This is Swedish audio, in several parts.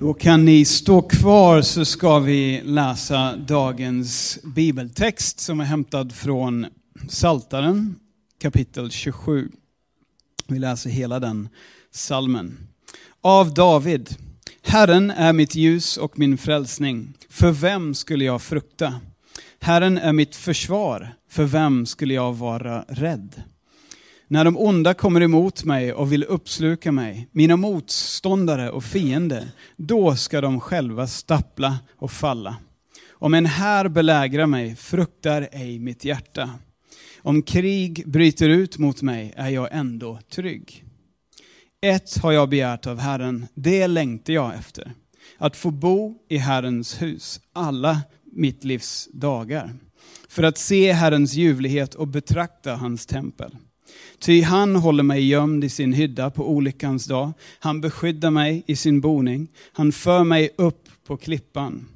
Då kan ni stå kvar så ska vi läsa dagens bibeltext som är hämtad från Saltaren kapitel 27. Vi läser hela den salmen. Av David. Herren är mitt ljus och min frälsning. För vem skulle jag frukta? Herren är mitt försvar. För vem skulle jag vara rädd? När de onda kommer emot mig och vill uppsluka mig, mina motståndare och fiender, då ska de själva stappla och falla. Om en här belägrar mig fruktar ej mitt hjärta. Om krig bryter ut mot mig är jag ändå trygg. Ett har jag begärt av Herren, det längtar jag efter. Att få bo i Herrens hus alla mitt livs dagar. För att se Herrens ljuvlighet och betrakta hans tempel. Ty han håller mig gömd i sin hydda på olyckans dag. Han beskyddar mig i sin boning. Han för mig upp på klippan.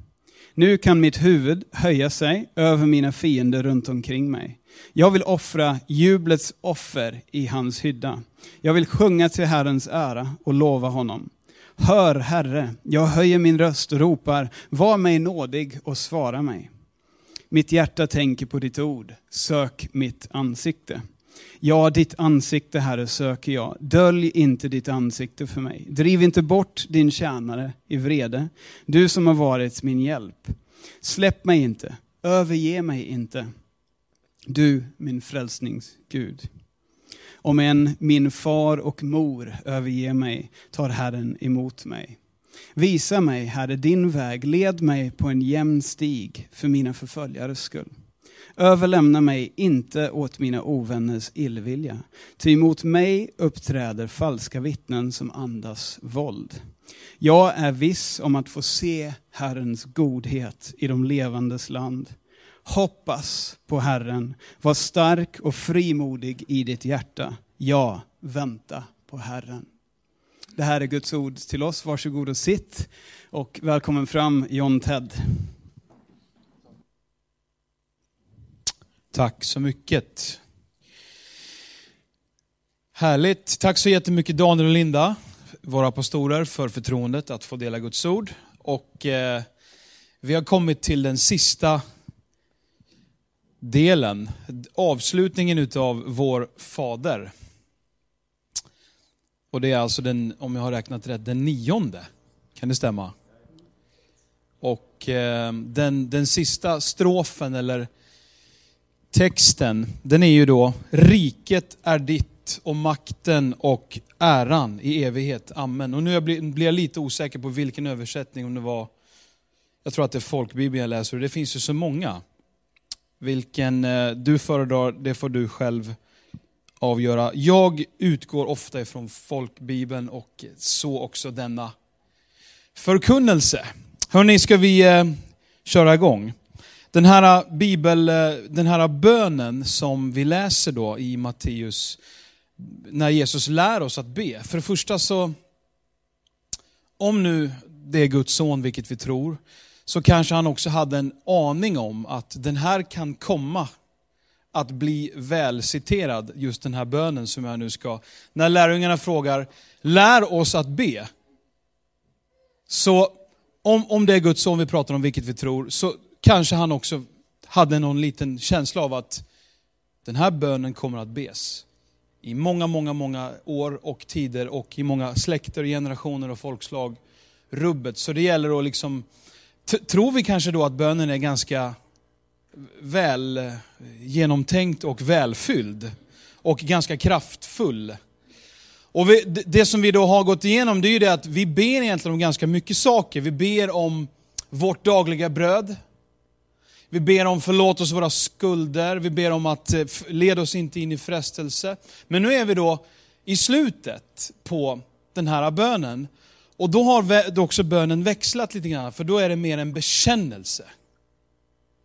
Nu kan mitt huvud höja sig över mina fiender runt omkring mig. Jag vill offra jublets offer i hans hydda. Jag vill sjunga till Herrens ära och lova honom. Hör, Herre, jag höjer min röst och ropar, var mig nådig och svara mig. Mitt hjärta tänker på ditt ord, sök mitt ansikte. Ja, ditt ansikte, Herre, söker jag. Dölj inte ditt ansikte för mig. Driv inte bort din tjänare i vrede, du som har varit min hjälp. Släpp mig inte, överge mig inte, du min frälsningsgud. Om än min far och mor överger mig tar Herren emot mig. Visa mig, Herre, din väg, led mig på en jämn stig för mina förföljares skull. Överlämna mig inte åt mina ovänners illvilja, ty mot mig uppträder falska vittnen som andas våld. Jag är viss om att få se Herrens godhet i de levandes land. Hoppas på Herren, var stark och frimodig i ditt hjärta. Ja, vänta på Herren. Det här är Guds ord till oss. Varsågod och sitt. Och välkommen fram John Ted. Tack så mycket. Härligt. Tack så jättemycket Daniel och Linda, våra pastorer, för förtroendet att få dela Guds ord. Och eh, vi har kommit till den sista delen, avslutningen utav vår fader. Och det är alltså den, om jag har räknat rätt, den nionde. Kan det stämma? Och eh, den, den sista strofen, eller texten, den är ju då, riket är ditt och makten och äran i evighet. Amen. Och nu blir jag lite osäker på vilken översättning, om det var, jag tror att det är folkbibeln jag läser, och det finns ju så många. Vilken eh, du föredrar, det får du själv avgöra. Jag utgår ofta ifrån folkbibeln och så också denna förkunnelse. Hörni, ska vi eh, köra igång? Den här, äh, bibel, äh, den här bönen som vi läser då i Matteus, när Jesus lär oss att be. För det första så, om nu det är Guds son, vilket vi tror, så kanske han också hade en aning om att den här kan komma att bli välciterad, just den här bönen som jag nu ska. När lärjungarna frågar, lär oss att be. Så om, om det är Guds son vi pratar om, vilket vi tror, så kanske han också hade någon liten känsla av att den här bönen kommer att bes. I många, många, många år och tider och i många släkter, generationer och folkslag. Rubbet. Så det gäller att liksom, tror vi kanske då att bönen är ganska väl eh, genomtänkt och välfylld. Och ganska kraftfull. Och vi, det som vi då har gått igenom, det är ju det att vi ber egentligen om ganska mycket saker. Vi ber om vårt dagliga bröd. Vi ber om förlåt oss våra skulder, vi ber om att eh, led leda oss inte in i frestelse. Men nu är vi då i slutet på den här bönen. Och då har också bönen växlat lite grann, för då är det mer en bekännelse.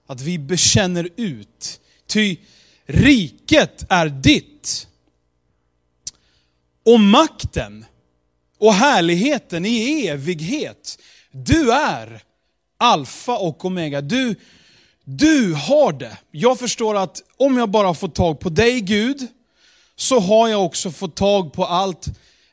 Att vi bekänner ut. Ty riket är ditt. Och makten och härligheten i evighet. Du är alfa och omega. Du, du har det. Jag förstår att om jag bara får tag på dig Gud, så har jag också fått tag på allt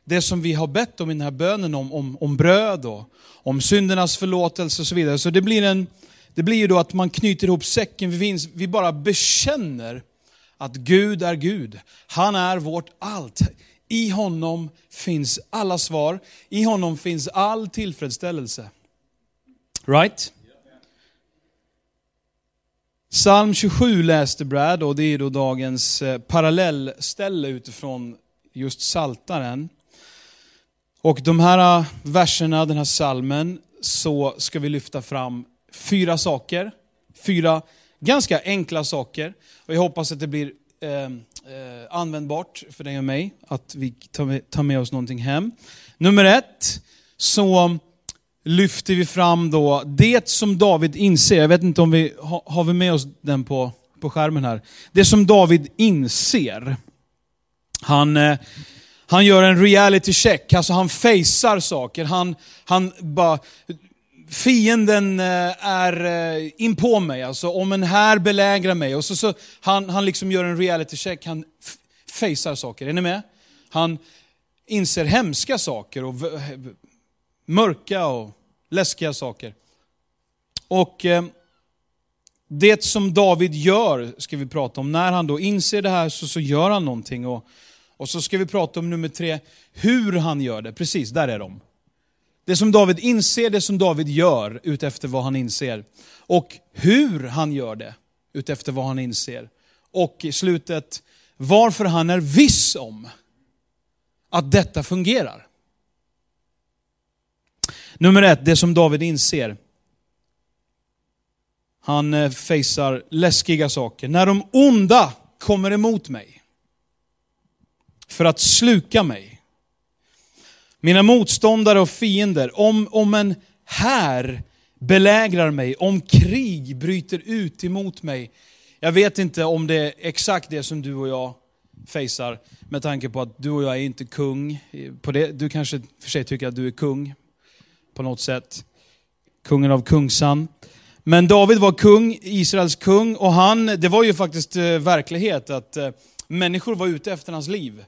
det som vi har bett om i den här bönen om, om, om bröd och om syndernas förlåtelse och så vidare. Så det blir, en, det blir ju då att man knyter ihop säcken, vi, finns, vi bara bekänner att Gud är Gud. Han är vårt allt. I honom finns alla svar, i honom finns all tillfredsställelse. Right? Psalm 27 läste Brad och det är då dagens eh, parallellställe utifrån just Saltaren. Och de här eh, verserna, den här salmen, så ska vi lyfta fram fyra saker. Fyra ganska enkla saker. Och jag hoppas att det blir eh, eh, användbart för dig och mig, att vi tar med, tar med oss någonting hem. Nummer ett, så lyfter vi fram då det som David inser. Jag vet inte om vi har, vi med oss den på, på skärmen här. Det som David inser. Han, eh, han gör en reality check, alltså han facear saker. Han, han bara, fienden eh, är eh, in på mig, alltså om en här belägrar mig. Och så, så han, han liksom gör en reality check, han facear saker. Är ni med? Han inser hemska saker och mörka och läskiga saker. Och eh, det som David gör ska vi prata om. När han då inser det här så, så gör han någonting. Och, och så ska vi prata om nummer tre, hur han gör det. Precis, där är de. Det som David inser, det som David gör utefter vad han inser. Och hur han gör det utefter vad han inser. Och i slutet, varför han är viss om att detta fungerar. Nummer ett, det som David inser. Han eh, fejsar läskiga saker. När de onda kommer emot mig för att sluka mig. Mina motståndare och fiender, om, om en här belägrar mig, om krig bryter ut emot mig. Jag vet inte om det är exakt det som du och jag fejsar med tanke på att du och jag är inte kung. Eh, på det, du kanske för sig tycker att du är kung, på något sätt. Kungen av Kungsan. Men David var kung, Israels kung, och han, det var ju faktiskt eh, verklighet att eh, människor var ute efter hans liv.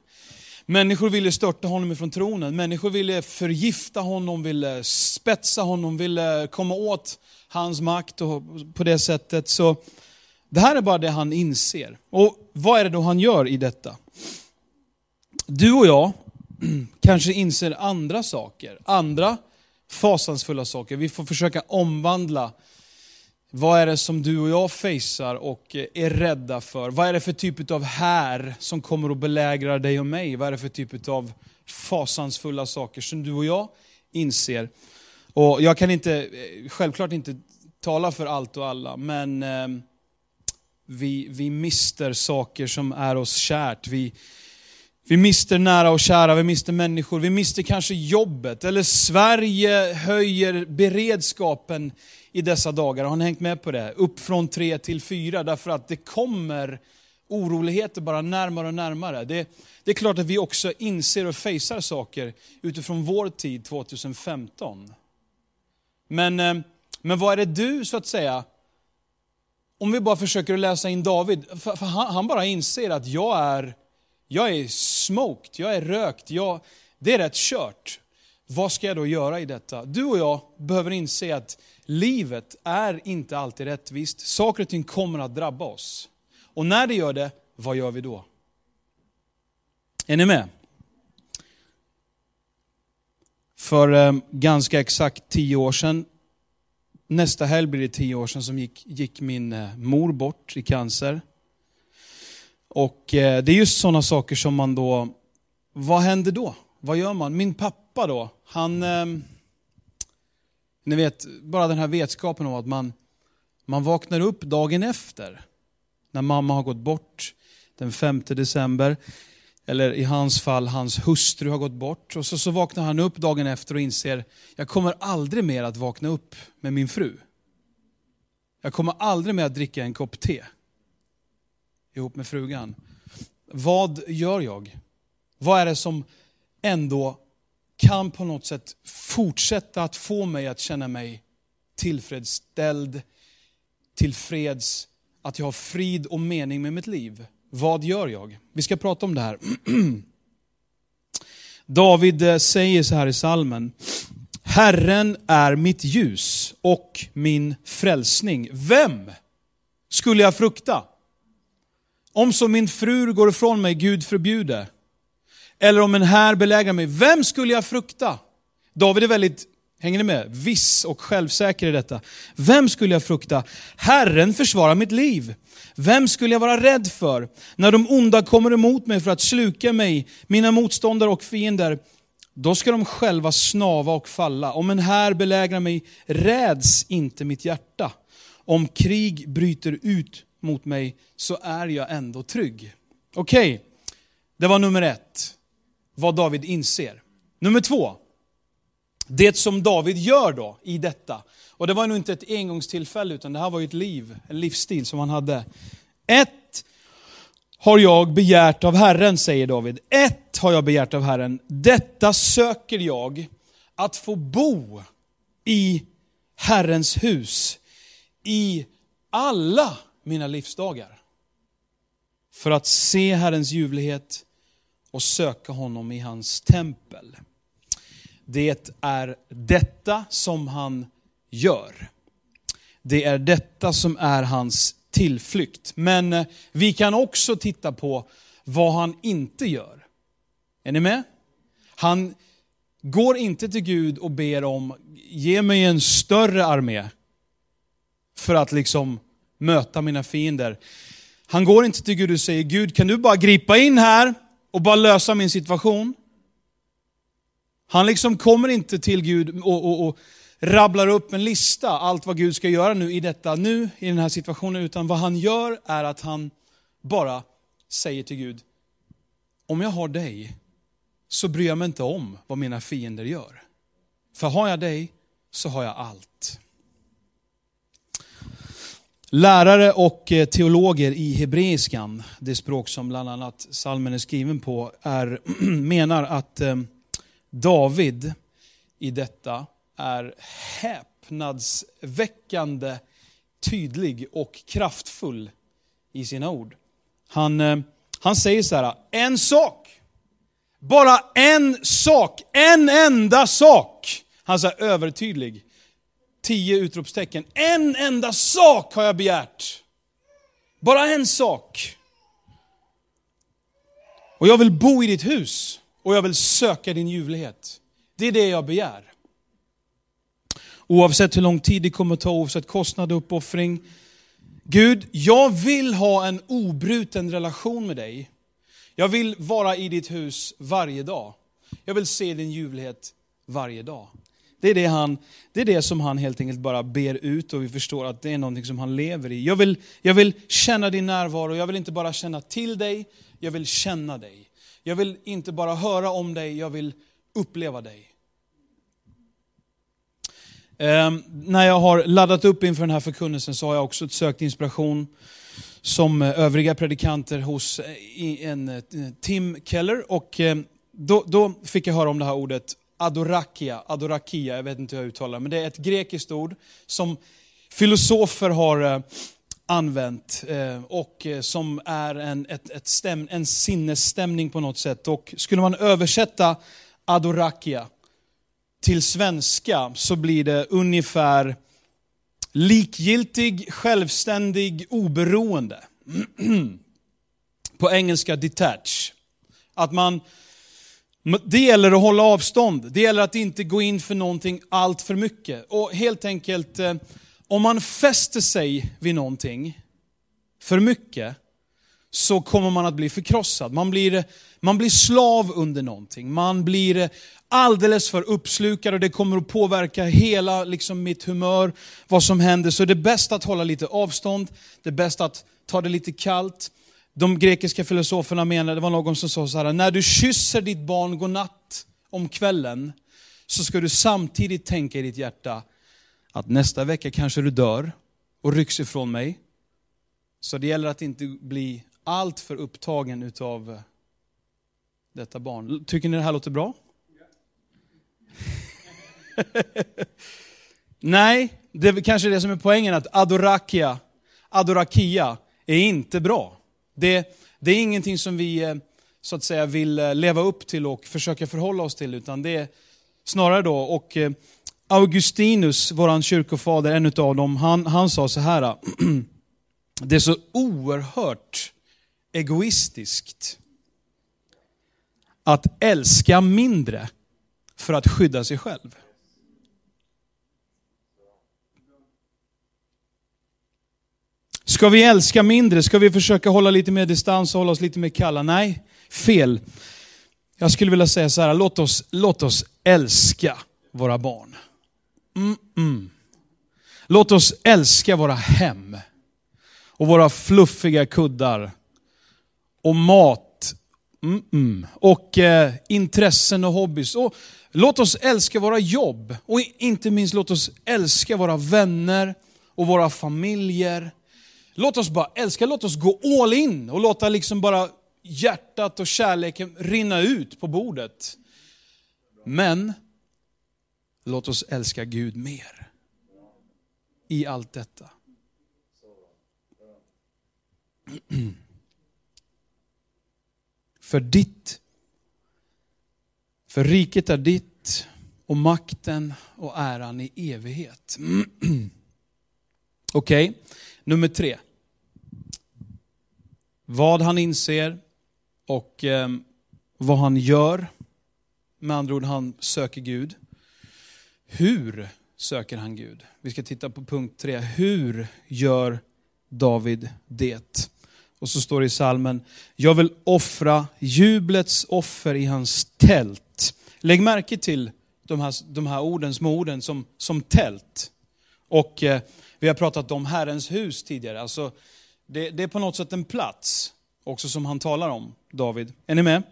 Människor ville störta honom ifrån tronen, människor ville förgifta honom, ville spetsa honom, ville komma åt hans makt och på det sättet. Så det här är bara det han inser. Och vad är det då han gör i detta? Du och jag kanske inser andra saker, andra fasansfulla saker. Vi får försöka omvandla vad är det som du och jag facear och eh, är rädda för? Vad är det för typ av här som kommer att belägra dig och mig? Vad är det för typ av fasansfulla saker som du och jag inser? Och jag kan inte, eh, självklart inte tala för allt och alla, men eh, vi, vi mister saker som är oss kärt. Vi, vi mister nära och kära, vi mister människor, vi mister kanske jobbet. Eller Sverige höjer beredskapen i dessa dagar. Har ni hängt med på det? Upp från tre till fyra, därför att det kommer oroligheter bara närmare och närmare. Det, det är klart att vi också inser och fejsar saker utifrån vår tid 2015. Men, eh, men vad är det du, så att säga, om vi bara försöker läsa in David, för, för han, han, bara inser att jag är, jag är smoked, jag är rökt, jag, det är rätt kört. Vad ska jag då göra i detta? Du och jag behöver inse att livet är inte alltid rättvist. Saker och ting kommer att drabba oss. Och när det gör det, vad gör vi då? Är ni med? För eh, ganska exakt tio år sedan, nästa helg blir det tio år sedan, som gick, gick min eh, mor bort i cancer. Och eh, det är just sådana saker som man då, vad händer då? Vad gör man? Min pappa då, han ehm, ni vet, bara den här vetskapen om att man, man vaknar upp dagen efter, när mamma har gått bort den 5 december, eller i hans fall, hans hustru har gått bort. Och så, så vaknar han upp dagen efter och inser, jag kommer aldrig mer att vakna upp med min fru. Jag kommer aldrig mer att dricka en kopp te ihop med frugan. Vad gör jag? Vad är det som ändå kan på något sätt fortsätta att få mig att känna mig tillfredsställd, tillfreds, att jag har frid och mening med mitt liv. Vad gör jag? Vi ska prata om det här. David eh, säger så här i salmen. Herren är mitt ljus och min frälsning. Vem skulle jag frukta? Om så min fru går ifrån mig, Gud förbjude. Eller om en här belägrar mig, vem skulle jag frukta? David är väldigt, hänger ni med, viss och självsäker i detta. Vem skulle jag frukta? Herren försvarar mitt liv. Vem skulle jag vara rädd för? När de onda kommer emot mig för att sluka mig, mina motståndare och fiender, då ska de själva snava och falla. Om en här belägrar mig, räds inte mitt hjärta. Om krig bryter ut mot mig, så är jag ändå trygg. Okej, okay. det var nummer ett, vad David inser. Nummer två, det som David gör då i detta. Och det var nog inte ett engångstillfälle, utan det här var ju ett liv, en livsstil som han hade. Ett har jag begärt av Herren, säger David. Ett har jag begärt av Herren. Detta söker jag, att få bo i Herrens hus i alla mina livsdagar. För att se Herrens ljuvlighet och söka honom i hans tempel. Det är detta som han gör. Det är detta som är hans tillflykt. Men eh, vi kan också titta på vad han inte gör. Är ni med? Han går inte till Gud och ber om, ge mig en större armé för att liksom möta mina fiender. Han går inte till Gud och säger, Gud kan du bara gripa in här och bara lösa min situation? Han liksom kommer inte till Gud och, och, och rabblar upp en lista, allt vad Gud ska göra nu i detta, nu i den här situationen, utan vad han gör är att han bara säger till Gud, om jag har dig så bryr jag mig inte om vad mina fiender gör. För har jag dig så har jag allt. Lärare och eh, teologer i hebreiskan, det språk som bland annat salmen är skriven på, är, menar att eh, David i detta är häpnadsväckande tydlig och kraftfull i sina ord. Han, eh, han säger så här, en sak, bara en sak, en enda sak. Han är övertydlig. Tio utropstecken. En enda sak har jag begärt. Bara en sak. Och jag vill bo i ditt hus och jag vill söka din ljuvlighet. Det är det jag begär. Oavsett hur lång tid det kommer att ta, oavsett kostnad och uppoffring. Gud, jag vill ha en obruten relation med dig. Jag vill vara i ditt hus varje dag. Jag vill se din ljuvlighet varje dag. Det är det, han, det är det som han helt enkelt bara ber ut och vi förstår att det är någonting som han lever i. Jag vill, jag vill känna din närvaro, jag vill inte bara känna till dig, jag vill känna dig. Jag vill inte bara höra om dig, jag vill uppleva dig. Eh, när jag har laddat upp inför den här förkunnelsen så har jag också sökt inspiration som eh, övriga predikanter hos eh, en, en, Tim Keller. Och eh, då, då, fick jag höra om det här ordet adorakia, adorakia, jag vet inte hur jag uttalar det, men det är ett grekiskt ord som filosofer har eh, använt eh, och eh, som är en, ett, ett stäm, en sinnesstämning på något sätt. Och skulle man översätta adorakia till svenska så blir det ungefär likgiltig, självständig, oberoende. På engelska detach. Att man, det gäller att hålla avstånd, det gäller att inte gå in för någonting allt för mycket. Och helt enkelt, eh, om man fäster sig vid någonting för mycket, så kommer man att bli förkrossad. Man blir, man blir slav under någonting. Man blir eh, alldeles för uppslukad och det kommer att påverka hela liksom, mitt humör, vad som händer. Så det är bäst att hålla lite avstånd, det är bäst att ta det lite kallt. De grekiska filosoferna menade, det var någon som sa så här, när du kysser ditt barn godnatt om kvällen, så ska du samtidigt tänka i ditt hjärta att nästa vecka kanske du dör och rycks ifrån mig. Så det gäller att inte bli allt för upptagen utav detta barn. Tycker ni det här låter bra? Nej, det är kanske det som är poängen, att adorakia, adorakia är inte bra. Det, det är ingenting som vi, eh, så att säga vill eh, leva upp till och försöka förhålla oss till, utan det är snarare då, och eh, Augustinus, vår kyrkofader, en av dem, han, han sa så här, det är så oerhört egoistiskt att älska mindre för att skydda sig själv. Ska vi älska mindre? Ska vi försöka hålla lite mer distans och hålla oss lite mer kalla? Nej, fel. Jag skulle vilja säga så här, låt oss, låt oss älska våra barn. Mm -mm. Låt oss älska våra hem och våra fluffiga kuddar och mat mm, mm. och eh, intressen och hobbys. Och låt oss älska våra jobb och inte minst låt oss älska våra vänner och våra familjer. Låt oss bara älska, låt oss gå all in och låta liksom bara hjärtat och kärleken rinna ut på bordet. Men låt oss älska Gud mer i allt detta. För ditt, för riket är ditt och makten och äran i evighet. Okej, okay. nummer tre. Vad han inser och eh, vad han gör. Med andra ord, han söker Gud. Hur söker han Gud? Vi ska titta på punkt tre. Hur gör David det? Och så står det i salmen, jag vill offra jublets offer i hans tält. Lägg märke till de här, de här orden, små orden som, som tält. Och eh, vi har pratat om Herrens hus tidigare. Alltså, det, det, är på något sätt en plats också som han talar om, David. Är ni med?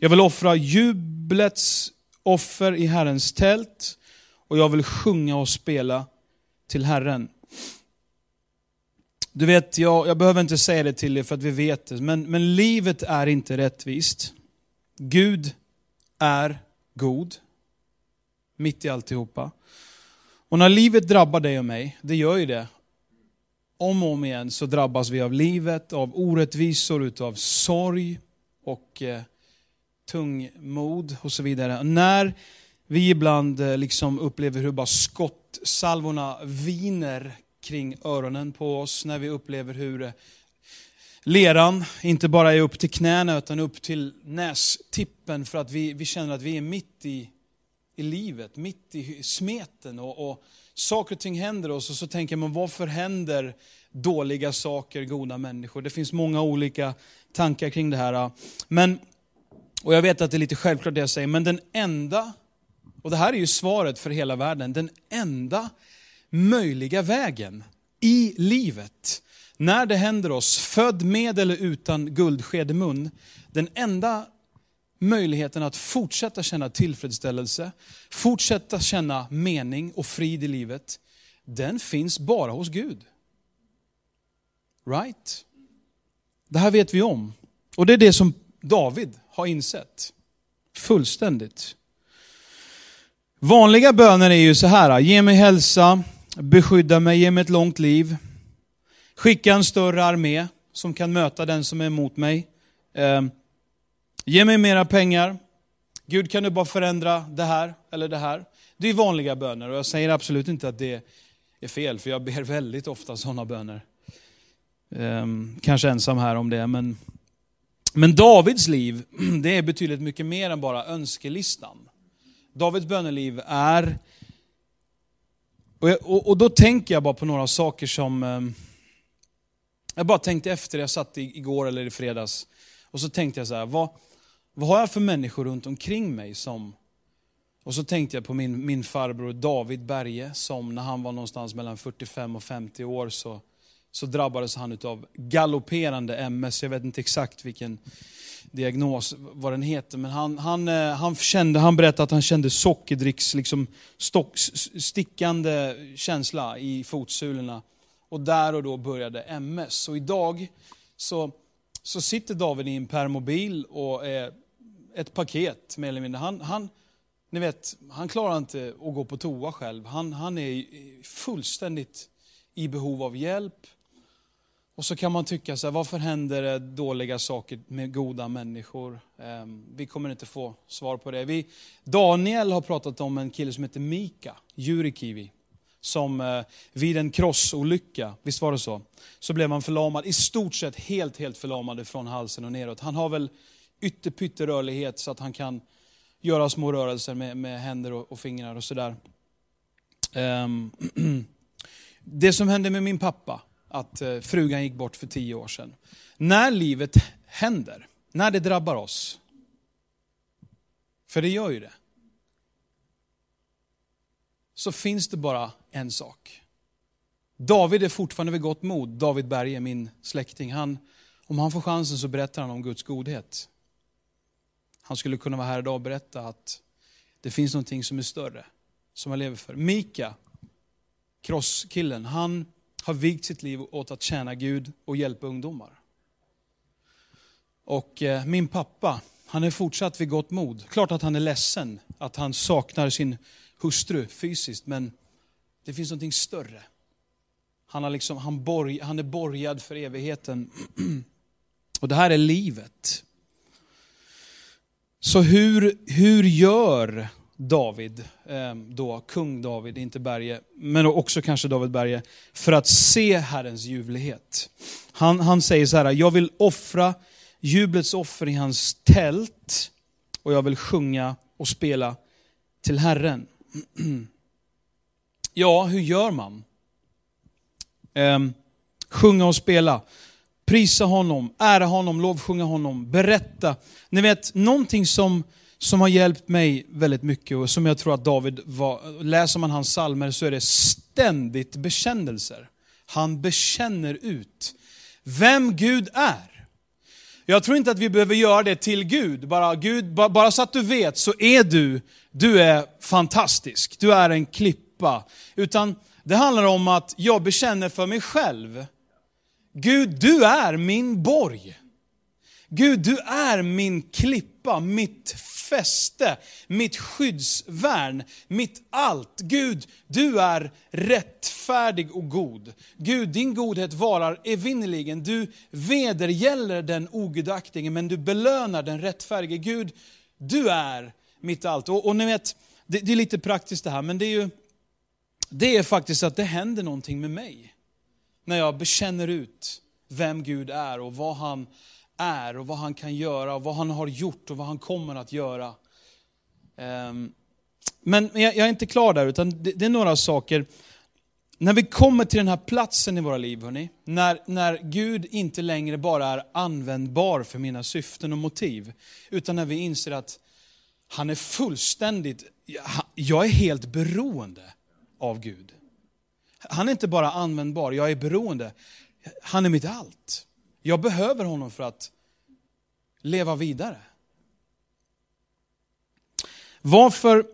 Jag vill offra jublets offer i Herrens tält och jag vill sjunga och spela till Herren. Du vet, jag, jag behöver inte säga det till er för att vi vet det, men, men livet är inte rättvist. Gud är god, mitt i alltihopa. Och när livet drabbar dig och mig, det gör ju det, om och om igen så drabbas vi av livet, av orättvisor, av sorg och eh, tungmod och så vidare. När vi ibland eh, liksom upplever hur bara skottsalvorna viner kring öronen på oss, när vi upplever hur eh, leran inte bara är upp till knäna utan upp till nästippen för att vi, vi känner att vi är mitt i, i livet, mitt i smeten och, och saker och ting händer oss och så tänker man varför händer dåliga saker goda människor? Det finns många olika tankar kring det här. Men, och jag vet att det är lite självklart det jag säger, men den enda, och det här är ju svaret för hela världen, den enda möjliga vägen i livet, när det händer oss, född med eller utan guldsked i mun, den enda möjligheten att fortsätta känna tillfredsställelse, fortsätta känna mening och frid i livet, den finns bara hos Gud. Right? Det här vet vi om. Och det är det som David har insett. Fullständigt. Vanliga böner är ju så här, ge mig hälsa, beskydda mig, ge mig ett långt liv. Skicka en större armé som kan möta den som är emot mig. Ehm, Ge mig mera pengar. Gud kan du bara förändra det här eller det här. Det är vanliga böner och jag säger absolut inte att det är fel, för jag ber väldigt ofta sådana böner. Um, kanske ensam här om det, men, men Davids liv, det är betydligt mycket mer än bara önskelistan. Davids böneliv är, och, jag, och, och, då tänker jag bara på några saker som, um, jag bara tänkte efter, jag satt igår eller i fredags, och så tänkte jag så här, vad, vad har jag för människor runt omkring mig som... Och så tänkte jag på min, min farbror David Berge som när han var någonstans mellan 45 och 50 år så, så drabbades han av galopperande MS. Jag vet inte exakt vilken diagnos, vad den heter, men han, han, eh, han, kände, han berättade att han kände sockerdricks, liksom stock, stickande känsla i fotsulorna. Och där och då började MS. Och idag så, så sitter David i en permobil och är ett paket mer eller mindre. Han, han, ni vet, han klarar inte att gå på toa själv. Han, han är fullständigt i behov av hjälp. Och så kan man tycka så här, varför händer det dåliga saker med goda människor? Eh, vi kommer inte få svar på det. Vi, Daniel har pratat om en kille som heter Mika Jurikivi. Som eh, vid en krossolycka, visst var det så? Så blev han förlamad, i stort sett helt, helt förlamad från halsen och neråt. Han har väl Ytterpytterörlighet så att han kan göra små rörelser med, med händer och, och, fingrar och sådär. Um, det som hände med min pappa, att uh, frugan gick bort för tio år sedan. När livet händer, när det drabbar oss, för det gör ju det, så finns det bara en sak. David är fortfarande vid gott mod. David Berge, min släkting, han, om han får chansen så berättar han om Guds godhet. Han skulle kunna vara här idag och berätta att det finns någonting som är större, som han lever för. Mika, crosskillen, han har vigt sitt liv åt att tjäna Gud och hjälpa ungdomar. Och eh, min pappa, han är fortsatt vid gott mod. Klart att han är ledsen att han saknar sin hustru fysiskt, men det finns någonting större. Han, har liksom, han, borg, han är borgad för evigheten. Och det här är livet. Så hur, hur gör David, ehm, då kung David, inte Berge, men också kanske David Berge, för att se Herrens ljuvlighet? Han, han säger så här, jag vill offra jublets offer i hans tält och jag vill sjunga och spela till Herren. Ja, hur gör man? Ehm, sjunga och spela prisa honom, ära honom, lovsjunga honom, berätta. Ni vet, någonting som, som har hjälpt mig väldigt mycket och som jag tror att David var, läser man hans salmer så är det ständigt bekännelser. Han bekänner ut vem Gud är. Jag tror inte att vi behöver göra det till Gud, bara, Gud, bara så att du vet så är du, du är fantastisk, du är en klippa. Utan det handlar om att jag bekänner för mig själv Gud, du är min borg. Gud, du är min klippa, mitt fäste, mitt skyddsvärn, mitt allt. Gud, du är rättfärdig och god. Gud, din godhet varar evinnerligen. Du vedergäller den ogudaktige, men du belönar den rättfärdige. Gud, du är mitt allt. Och, och ni vet, det, det är lite praktiskt det här, men det är ju det är faktiskt att det händer någonting med mig när jag bekänner ut vem Gud är och vad han är och vad han kan göra och vad han har gjort och vad han kommer att göra. Ehm, men jag är inte klar där, utan det är några saker. När vi kommer till den här platsen i våra liv, hörrni, när, när Gud inte längre bara är användbar för mina syften och motiv, utan när vi inser att han är fullständigt, jag är helt beroende av Gud. Han är inte bara användbar, jag är beroende. Han är mitt allt. Jag behöver honom för att leva vidare. Varför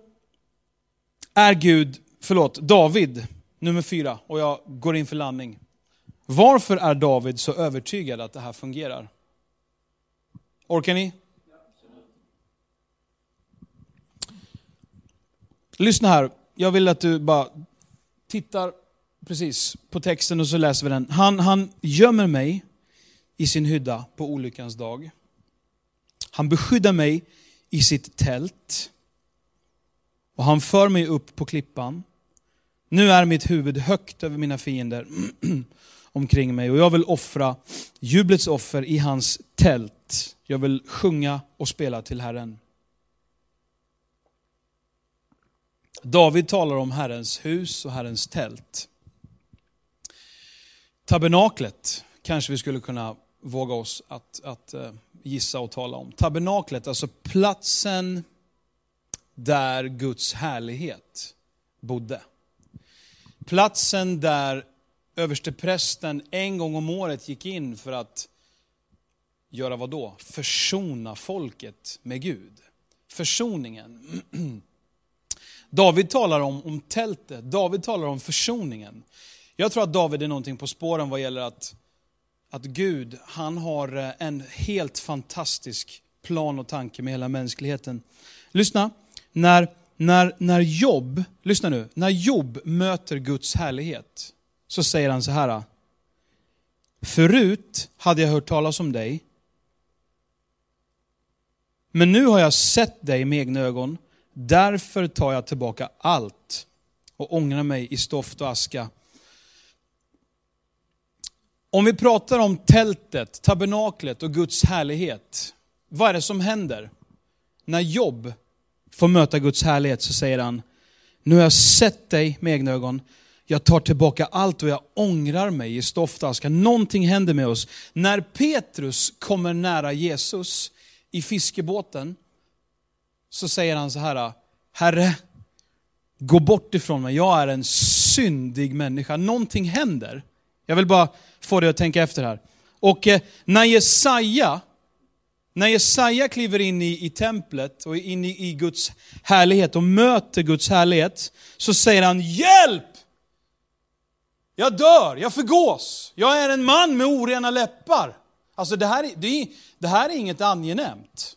är Gud, förlåt, David, nummer fyra, och jag går in för landning. Varför är David så övertygad att det här fungerar? Orkar ni? Lyssna här, jag vill att du bara tittar precis, på texten och så läser vi den. Han, han gömmer mig i sin hydda på olyckans dag. Han beskyddar mig i sitt tält. Och han för mig upp på klippan. Nu är mitt huvud högt över mina fiender omkring mig och jag vill offra jublets offer i hans tält. Jag vill sjunga och spela till Herren. David talar om Herrens hus och Herrens tält. Tabernaklet kanske vi skulle kunna våga oss att, att eh, gissa och tala om. Tabernaklet, alltså platsen där Guds härlighet bodde. Platsen där översteprästen en gång om året gick in för att göra vad då? Försona folket med Gud. Försoningen. David talar om, om tältet, David talar om försoningen. Jag tror att David är någonting på spåren vad gäller att, att Gud, han har eh, en helt fantastisk plan och tanke med hela mänskligheten. Lyssna, när, när, när Jobb, lyssna nu, när Job möter Guds härlighet så säger han så här. Förut hade jag hört talas om dig, men nu har jag sett dig med egna ögon. Därför tar jag tillbaka allt och ångrar mig i stoft och aska. Om vi pratar om tältet, tabernaklet och Guds härlighet. Vad är det som händer? När Jobb får möta Guds härlighet så säger han, nu har jag sett dig med egna ögon, jag tar tillbaka allt och jag ångrar mig i stoft och aska. Någonting händer med oss. När Petrus kommer nära Jesus i fiskebåten, så säger han så här, Herre, gå bort ifrån mig, jag är en syndig människa. Någonting händer. Jag vill bara få dig att tänka efter här. Och eh, när Jesaja, när Jesaja kliver in i, i templet och in i, i Guds härlighet och möter Guds härlighet, så säger han hjälp! Jag dör, jag förgås, jag är en man med orena läppar. Alltså det här, det, det här är inget angenämt.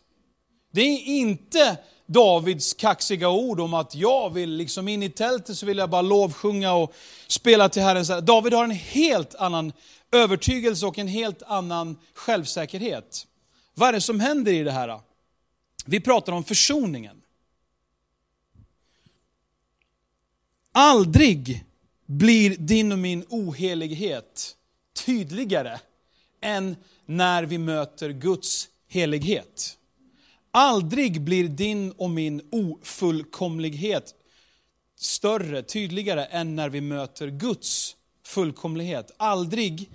Det är inte Davids kaxiga ord om att jag vill liksom in i tältet så vill jag bara lovsjunga och spela till Herren. David har en helt annan övertygelse och en helt annan självsäkerhet. Vad är det som händer i det här? Vi pratar om försoningen. Aldrig blir din och min ohelighet tydligare än när vi möter Guds helighet. Aldrig blir din och min ofullkomlighet större, tydligare än när vi möter Guds fullkomlighet. Aldrig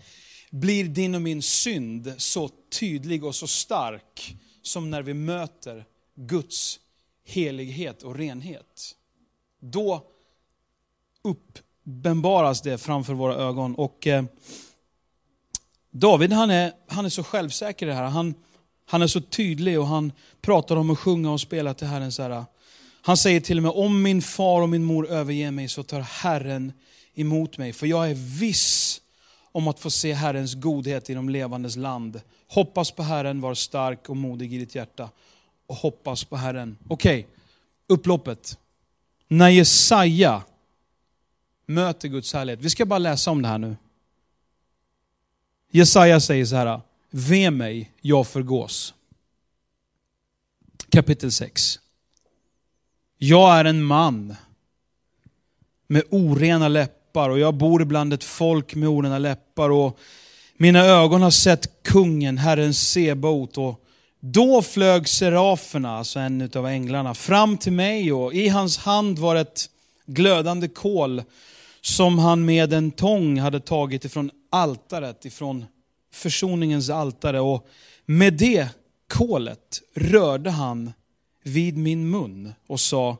blir din och min synd så tydlig och så stark som när vi möter Guds helighet och renhet. Då uppenbaras det framför våra ögon. Och eh, David han är, han är så självsäker i det här. Han, han är så tydlig och han pratar om att sjunga och spela till Herren. Så här. Han säger till och med, om min far och min mor överger mig så tar Herren emot mig. För jag är viss om att få se Herrens godhet i de levandes land. Hoppas på Herren, var stark och modig i ditt hjärta. Och hoppas på Herren. Okej, okay. upploppet. När Jesaja möter Guds härlighet. Vi ska bara läsa om det här nu. Jesaja säger så här, ve mig, jag förgås. Kapitel 6. Jag är en man med orena läppar och jag bor bland ett folk med orena läppar och mina ögon har sett kungen, Herren Sebaot och då flög seraferna, alltså en av änglarna, fram till mig och i hans hand var ett glödande kol som han med en tång hade tagit ifrån altaret, ifrån försoningens altare. Och med det kolet rörde han vid min mun och sa,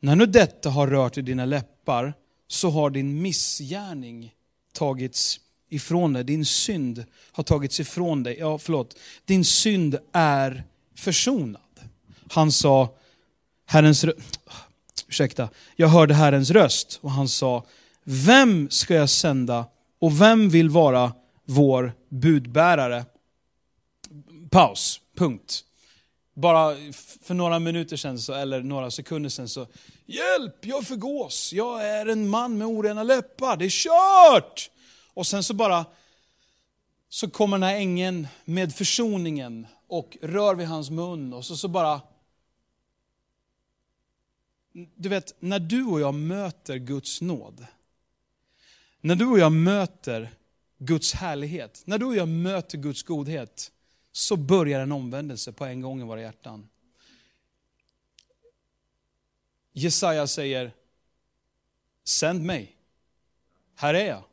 när nu detta har rört i dina läppar så har din missgärning tagits ifrån dig, din synd har tagits ifrån dig. Ja, förlåt, din synd är försonad. Han sa, Herrens ursäkta, jag hörde Herrens röst och han sa, vem ska jag sända och vem vill vara vår budbärare? Paus, punkt. Bara för några minuter sedan, så, eller några sekunder sedan så, hjälp, jag förgås, jag är en man med orena läppar, det är kört! Och sen så bara, så kommer den här ängeln med försoningen och rör vid hans mun och så, så bara du vet, när du och jag möter Guds nåd, när du och jag möter Guds härlighet, när du och jag möter Guds godhet, så börjar en omvändelse på en gång i våra hjärtan. Jesaja säger, sänd mig, här är jag.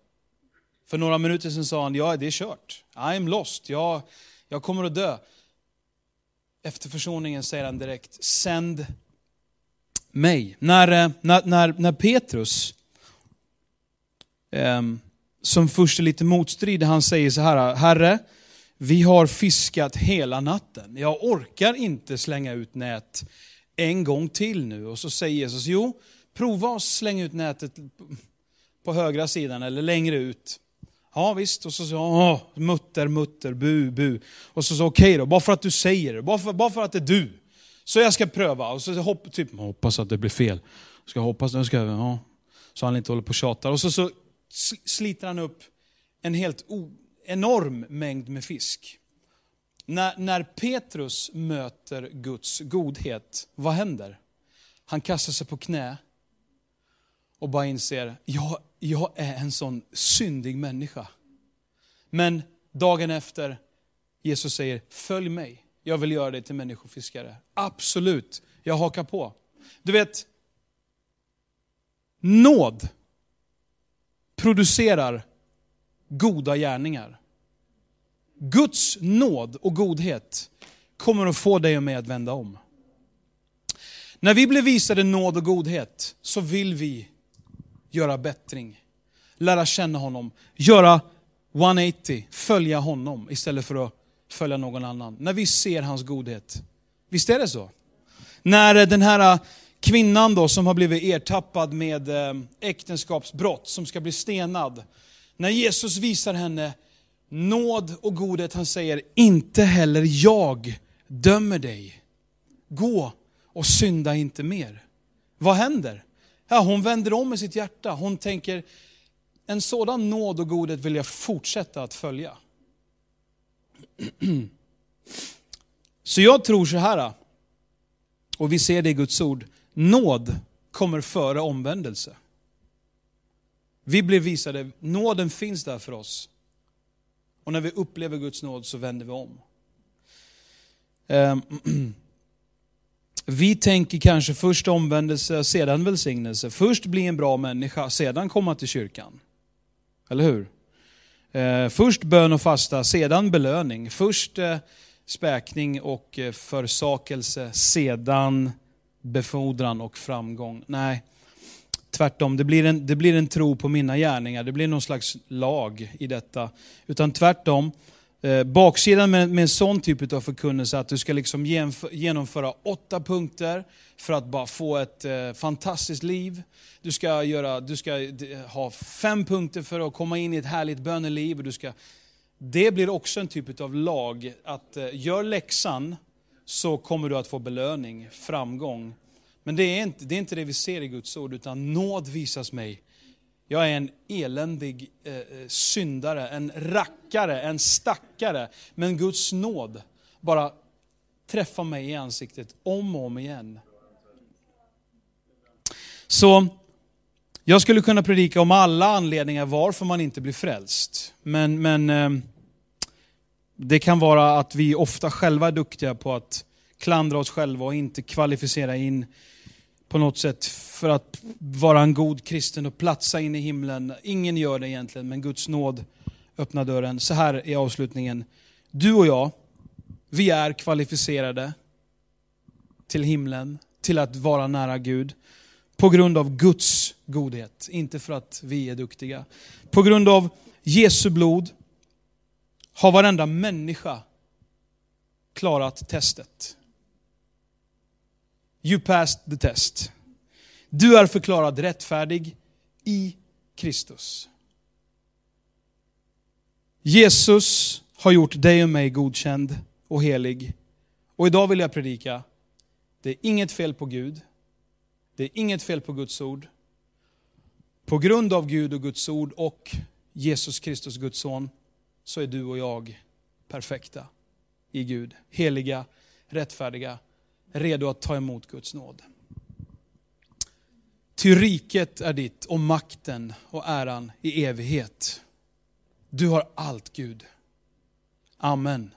För några minuter sedan sa han, ja det är kört, I'm lost, jag, jag kommer att dö. Efter försoningen säger han direkt, sänd mig. När, eh, när, när, när Petrus, um, som först är lite motstridig, han säger så här, Herre, vi har fiskat hela natten. Jag orkar inte slänga ut nät en gång till nu. Och så säger Jesus, jo, prova att slänga ut nätet på högra sidan eller längre ut. Ja visst, och så sa han, mutter, mutter, bu, bu. Och så sa okej okay då, bara för att du säger det, bara för, bara för att det är du. Så jag ska pröva. Och så hopp, typ, hoppas att det blir fel. Ska hoppas, nu ska jag, ja. Så han inte håller på och tjatar. Och så, så sliter han upp en helt enorm mängd med fisk. När, när Petrus möter Guds godhet, vad händer? Han kastar sig på knä och bara inser, jag, jag är en sån syndig människa. Men dagen efter, Jesus säger, följ mig. Jag vill göra dig till människofiskare. Absolut, jag hakar på. Du vet, nåd producerar goda gärningar. Guds nåd och godhet kommer att få dig och mig att vända om. När vi blir visade nåd och godhet så vill vi göra bättring, lära känna honom, göra 180, följa honom istället för att följa någon annan. När vi ser hans godhet. Visst är det så? När den här kvinnan då som har blivit ertappad med eh, äktenskapsbrott, som ska bli stenad. När Jesus visar henne nåd och godhet, han säger, inte heller jag dömer dig. Gå och synda inte mer. Vad händer? Ja, hon vänder om i sitt hjärta. Hon tänker, en sådan nåd och godhet vill jag fortsätta att följa. Så jag tror så här, och vi ser det i Guds ord, nåd kommer före omvändelse. Vi blir visade, nåden finns där för oss. Och när vi upplever Guds nåd så vänder vi om. Ehm, vi tänker kanske först omvändelse, sedan välsignelse. Först bli en bra människa, sedan komma till kyrkan. Eller hur? Ehm, först bön och fasta, sedan belöning. Först eh, späkning och eh, försakelse, sedan befordran och framgång. Nej, tvärtom. Det blir, en, det blir en tro på mina gärningar. Det blir någon slags lag i detta. Utan tvärtom, eh, baksidan med, med en sån typ av förkunnelse, att du ska liksom genomföra åtta punkter för att bara få ett eh, fantastiskt liv. Du ska, göra, du ska ha fem punkter för att komma in i ett härligt böneliv. Och du ska, det blir också en typ av lag, att eh, gör läxan så kommer du att få belöning, framgång. Men det är, inte, det är inte det vi ser i Guds ord, utan nåd visas mig. Jag är en eländig eh, eh, syndare, en rackare, en stackare. Men Guds nåd bara träffar mig i ansiktet om och om igen. Så jag skulle kunna predika om alla anledningar varför man inte blir frälst. Men, men eh, det kan vara att vi ofta själva är duktiga på att klandra oss själva och inte kvalificera in på något sätt för att vara en god kristen och platsa in i himlen. Ingen gör det egentligen, men Guds nåd öppnar dörren. Så här är avslutningen. Du och jag, vi är kvalificerade till himlen, till att vara nära Gud. På grund av Guds godhet, inte för att vi är duktiga. På grund av Jesu blod har varenda människa klarat testet. You passed the test. Du är förklarad rättfärdig i Kristus. Jesus har gjort dig och mig godkänd och helig. Och idag vill jag predika, det är inget fel på Gud. Det är inget fel på Guds ord. På grund av Gud och Guds ord och Jesus Kristus, Guds son, så är du och jag perfekta i Gud. Heliga, rättfärdiga, redo att ta emot Guds nåd. Ty riket är ditt och makten och äran i evighet. Du har allt Gud. Amen.